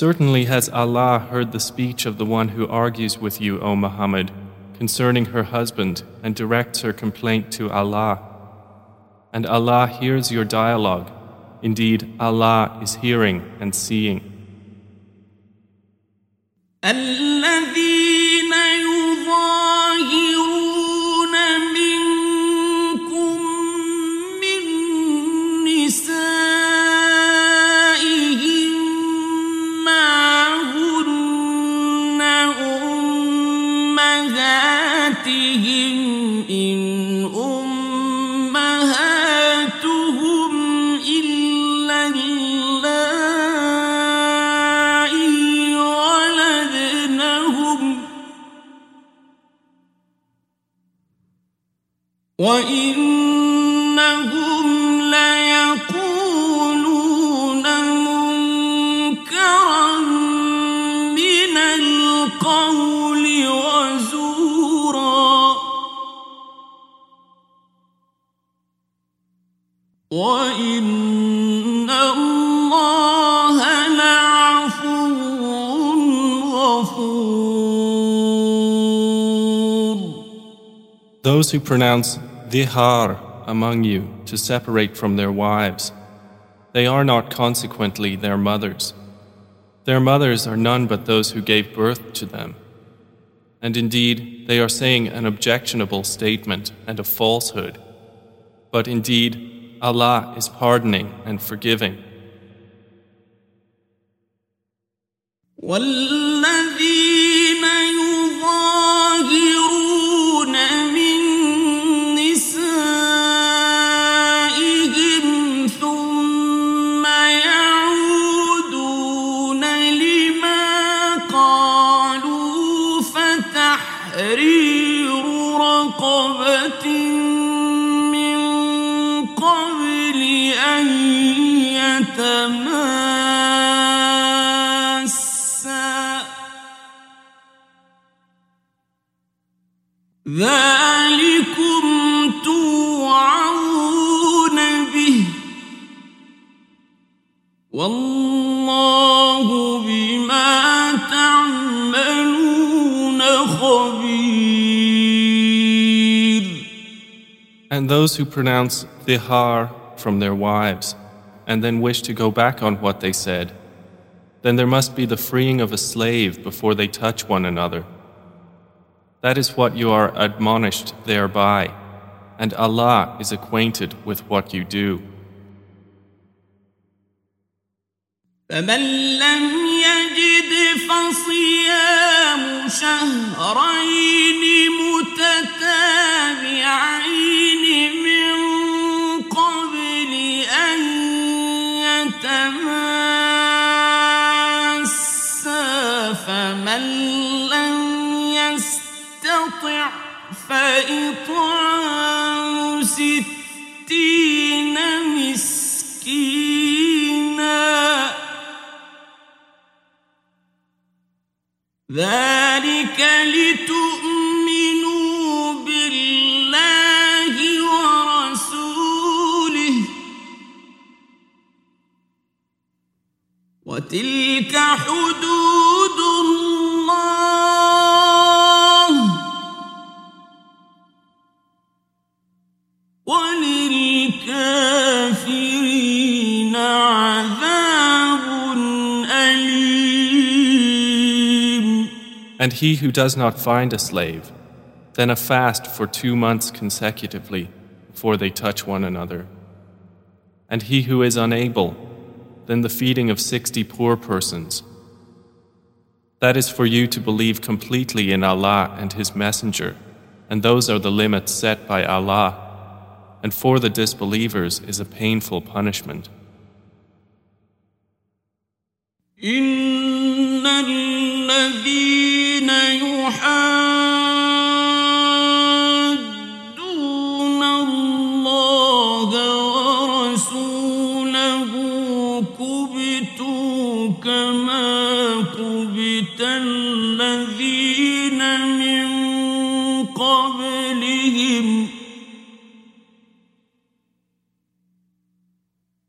Certainly has Allah heard the speech of the one who argues with you, O Muhammad, concerning her husband and directs her complaint to Allah. And Allah hears your dialogue. Indeed, Allah is hearing and seeing. أمهاتهم إن أمهاتهم إلا اللائي ولدنهم وإنهم Those who pronounce dihar among you to separate from their wives, they are not consequently their mothers. Their mothers are none but those who gave birth to them. And indeed, they are saying an objectionable statement and a falsehood. But indeed, Allah is pardoning and forgiving. والله بما تعملون خبير And those who pronounce dihar from their wives and then wish to go back on what they said, then there must be the freeing of a slave before they touch one another. That is what you are admonished thereby, and Allah is acquainted with what you do. فمن لم يجد فصيام شهرين متتابعين من قبل أن يتماسا فمن لم يستطع فإطعام حدود الله وللكافرين عذاب أليم And he who does not find a slave, then a fast for two months consecutively before they touch one another. And he who is unable, then the feeding of sixty poor persons. That is for you to believe completely in Allah and His Messenger, and those are the limits set by Allah. And for the disbelievers is a painful punishment. إن الذين يحادون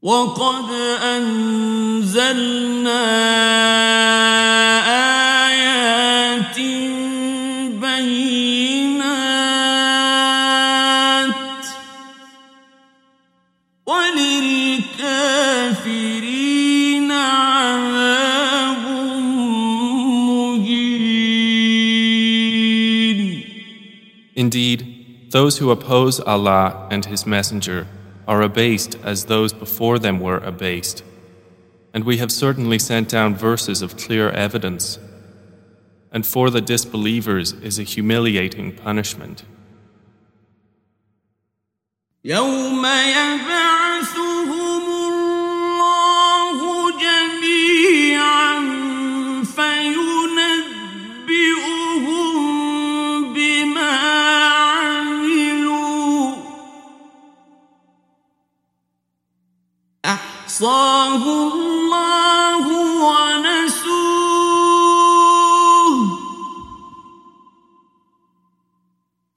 وقد أنزلنا آيات بينات وللكافرين عذاب مهين Indeed, those who oppose Allah and His Messenger are abased as those before them were abased. And we have certainly sent down verses of clear evidence. And for the disbelievers is a humiliating punishment. أحصاه الله ونسوه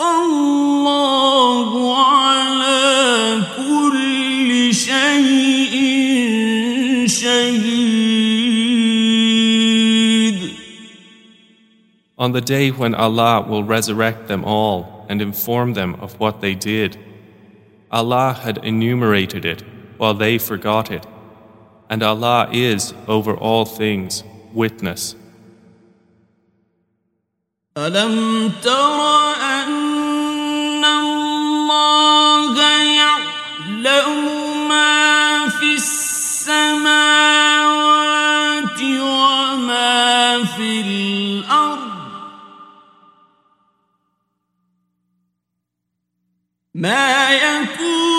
الله على كل شيء شهيد On the day when Allah will resurrect them all and inform them of what they did, Allah had enumerated it while they forgot it, and Allah is over all things witness. ألم تر أن الله يعلم ما في السماوات وما في الأرض ما يكون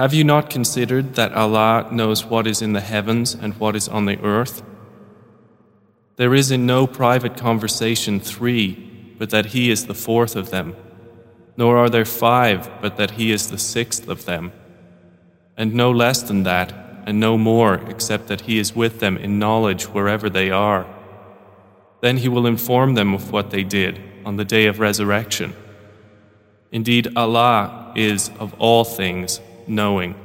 Have you not considered that Allah knows what is in the heavens and what is on the earth? There is in no private conversation three, but that He is the fourth of them, nor are there five, but that He is the sixth of them, and no less than that, and no more, except that He is with them in knowledge wherever they are. Then He will inform them of what they did on the day of resurrection. Indeed, Allah is of all things knowing.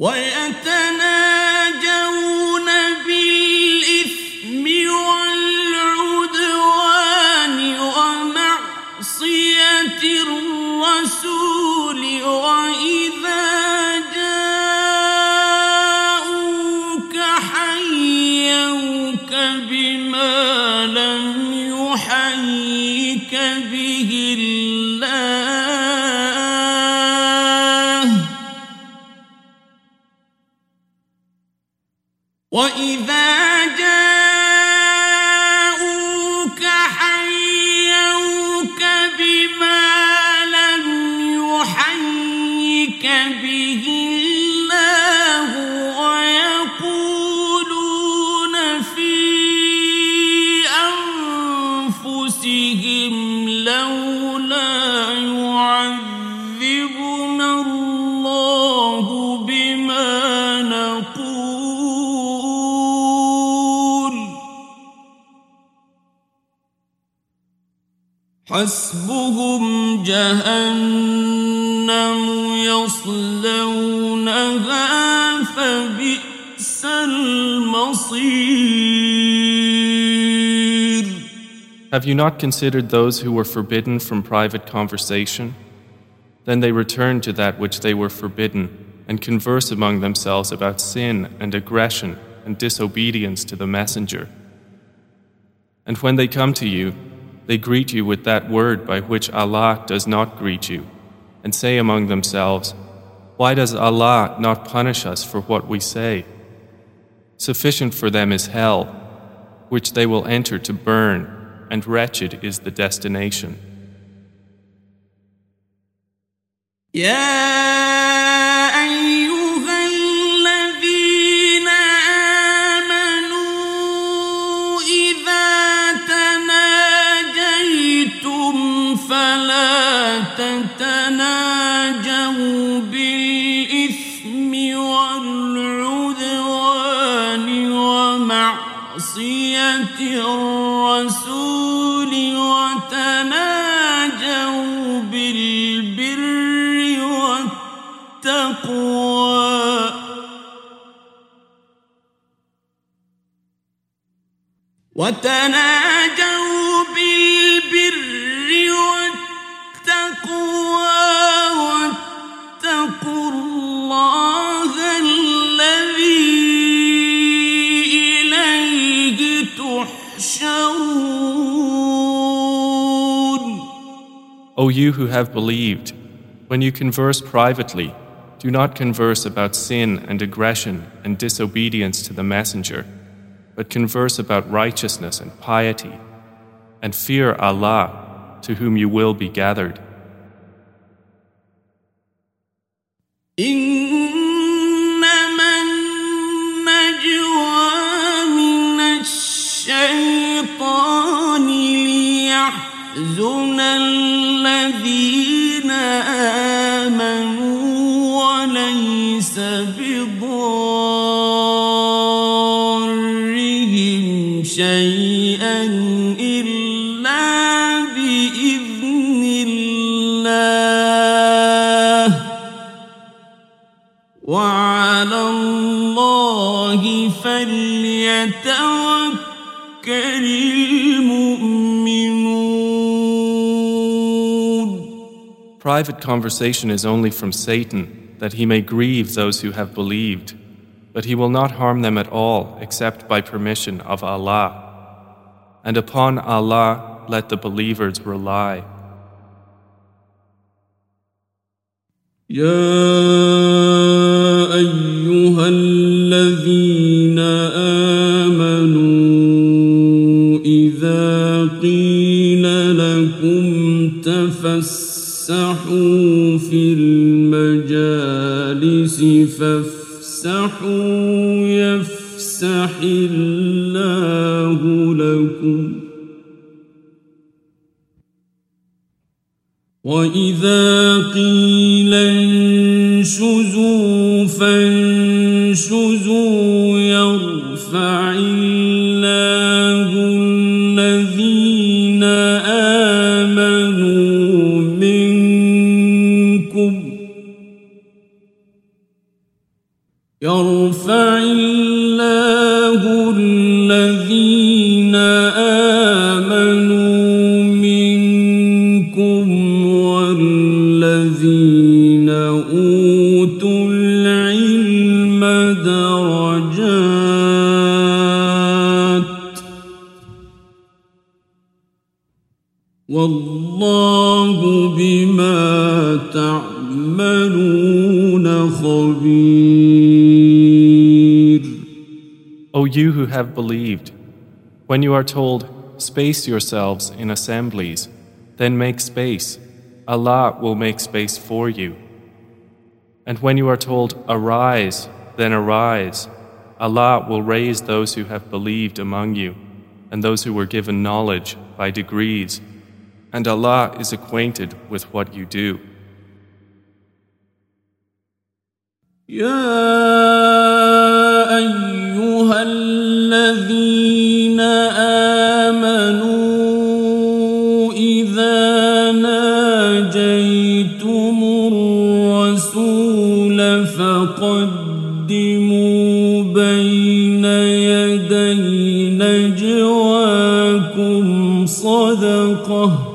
ويتنا حسبهم جهنم يصلونها فبئس المصير Have you not considered those who were forbidden from private conversation? Then they return to that which they were forbidden and converse among themselves about sin and aggression and disobedience to the Messenger. And when they come to you, they greet you with that word by which Allah does not greet you, and say among themselves, Why does Allah not punish us for what we say? Sufficient for them is hell, which they will enter to burn, and wretched is the destination. يا وتناجوا بالبر والتقوى واتقوا الله الذي إليه تحشرون O you who have believed, when you converse privately, do not converse about sin and aggression and disobedience to the Messenger, but converse about righteousness and piety, and fear Allah, to whom you will be gathered. إنما النجوى من الشيطان ليحزن الذين آمنوا وليس بضارهم شيئا إلا بإذن الله وعلى الله فليتوكل المؤمنون Private conversation is only from Satan, that he may grieve those who have believed, but he will not harm them at all except by permission of Allah. And upon Allah let the believers rely. يا أيها الذين فافسحوا يفسح الله لكم. وإذا قيل انشزوا فانشزوا يرفع الله O you who have believed, when you are told, space yourselves in assemblies, then make space, Allah will make space for you. And when you are told, arise, then arise, Allah will raise those who have believed among you and those who were given knowledge by degrees, and Allah is acquainted with what you do. يا أيها الذين آمنوا إذا ناجيتم الرسول فقدموا بين يدي نجواكم صدقة.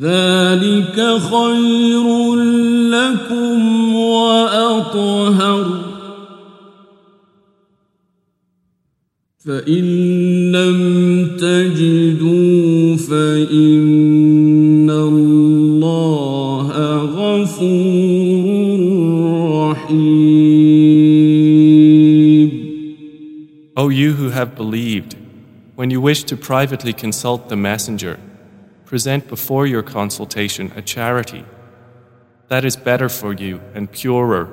ذلك خير لكم فإن لم تجدوا فإن الله غفور رحيم O you who have believed, when you wish to privately consult the Messenger, present before your consultation a charity. That is better for you and purer.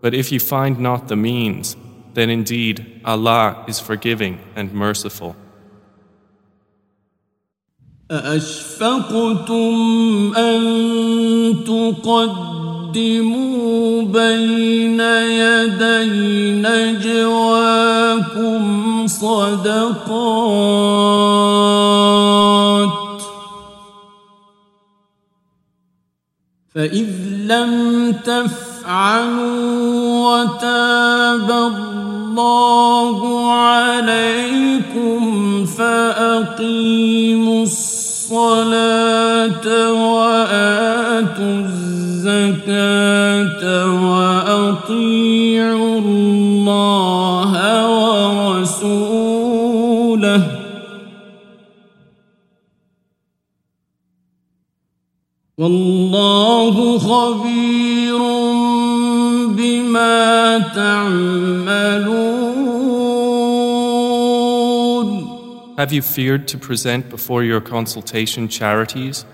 But if you find not the means, then indeed Allah is forgiving and merciful. أأشفقتم أن تقدموا بين يدي نجواكم صدقات فإذ لم تفعلوا وتاب الله عليكم فأقيموا الصلاة وآتوا الزكاة وأطيعوا الله ورسوله. والله خبير بما تعملون Have you feared to present before your consultation charities?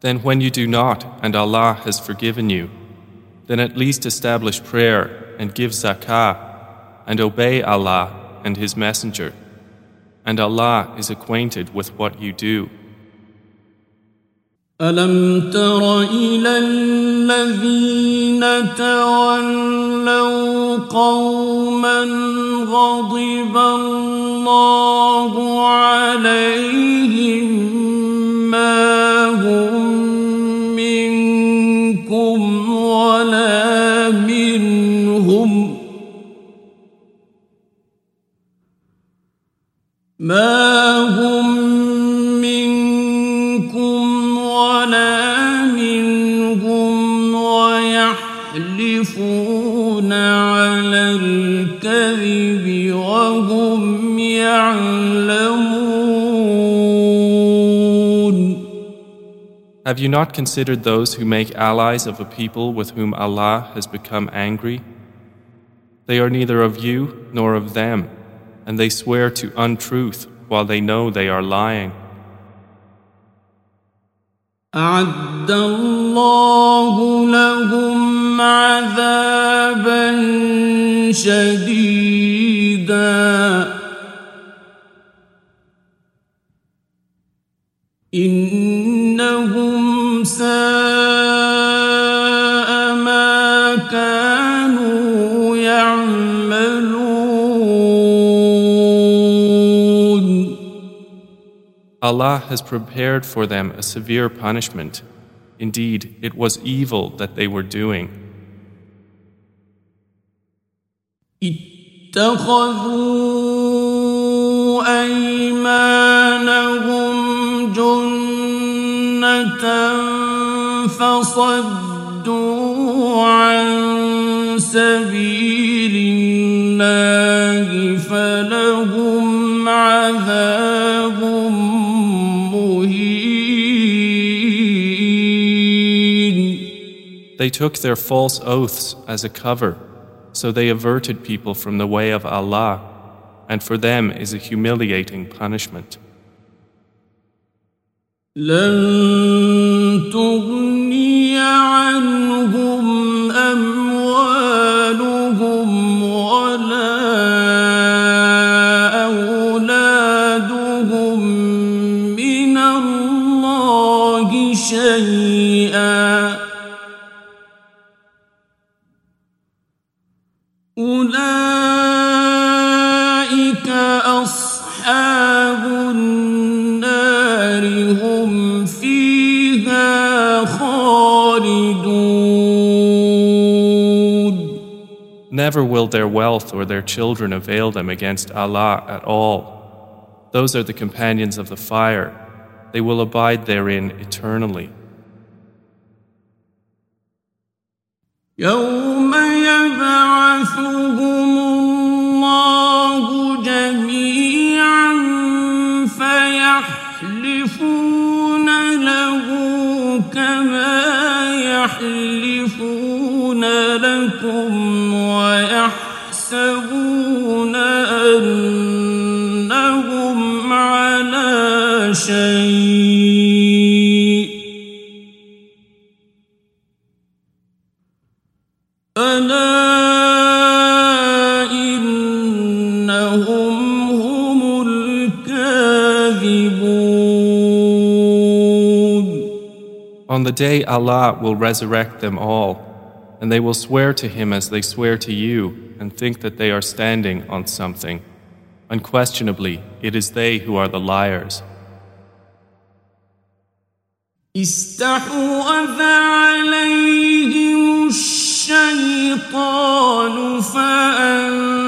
Then, when you do not, and Allah has forgiven you, then at least establish prayer and give zakah and obey Allah and His Messenger. And Allah is acquainted with what you do. ألم تر إلى الذين تولوا قوما غضب الله عليهم ما هم منكم ولا منهم ما هم ويحلفون على الكذب وهم يعلمون Have you not considered those who make allies of a people with whom Allah has become angry? They are neither of you nor of them, and they swear to untruth while they know they are lying. أعد الله لهم عذابا شديدا إنهم ساء ما كانوا يعملون Allah has prepared for them a severe punishment. Indeed, it was evil that they were doing. اتخذوا أيمانهم جنة فصدوا عن سبيل الله فلهم عذاب مهين. They took their false oaths as a cover, so they averted people from the way of Allah, and for them is a humiliating punishment. لن تغني عنهم أموالهم ولا Never will their wealth or their children avail them against Allah at all. Those are the companions of the fire. They will abide therein eternally. يوم يبعثهم الله جميعا فيحلفون له كما يحلفون لكم ويحسبون أنهم على شيء. ألا إنهم هم الكاذبون. On the day Allah will resurrect them all, and they will swear to Him as they swear to you, and think that they are standing on something. Unquestionably, it is they who are the liars. استحوذ عليهم الشيطان فأنساهم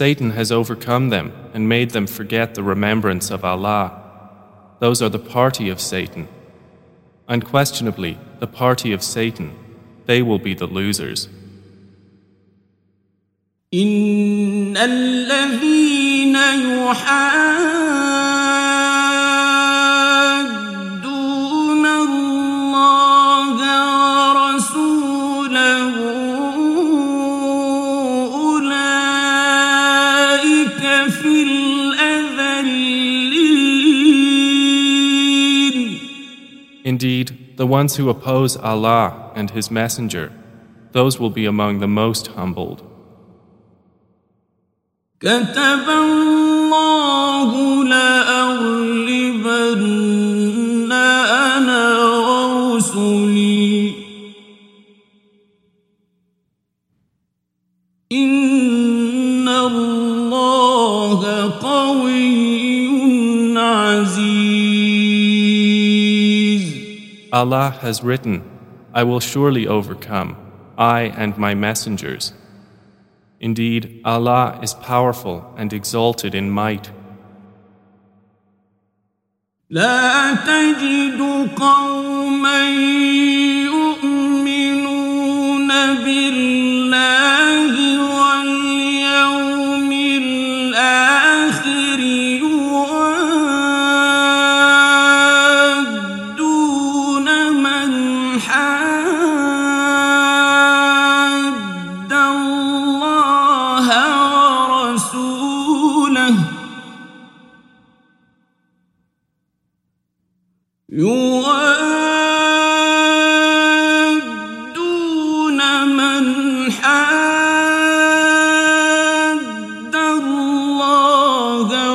Satan has overcome them and made them forget the remembrance of Allah. Those are the party of Satan. Unquestionably, the party of Satan, they will be the losers. إن الذين يحادون Indeed, the ones who oppose Allah and His Messenger, those will be among the most humbled. كتب الله لأغلبن Allah has written, I will surely overcome, I and my messengers. Indeed, Allah is powerful and exalted in might. لا تجد قوما يؤمنون بالله الله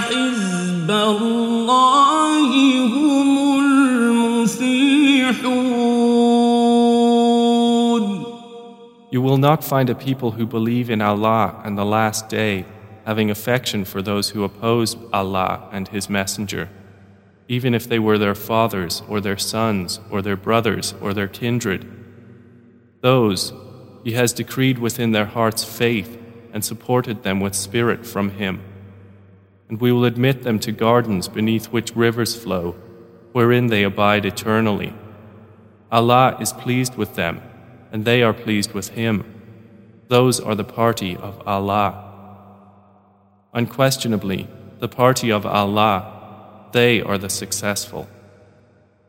حزب الله هم المفلحون You will not find a people who believe in Allah and the last day having affection for those who oppose Allah and His Messenger, even if they were their fathers or their sons or their brothers or their kindred. Those He has decreed within their hearts faith and supported them with spirit from Him. And we will admit them to gardens beneath which rivers flow, wherein they abide eternally. Allah is pleased with them, and they are pleased with Him. Those are the party of Allah. Unquestionably, the party of Allah, they are the successful.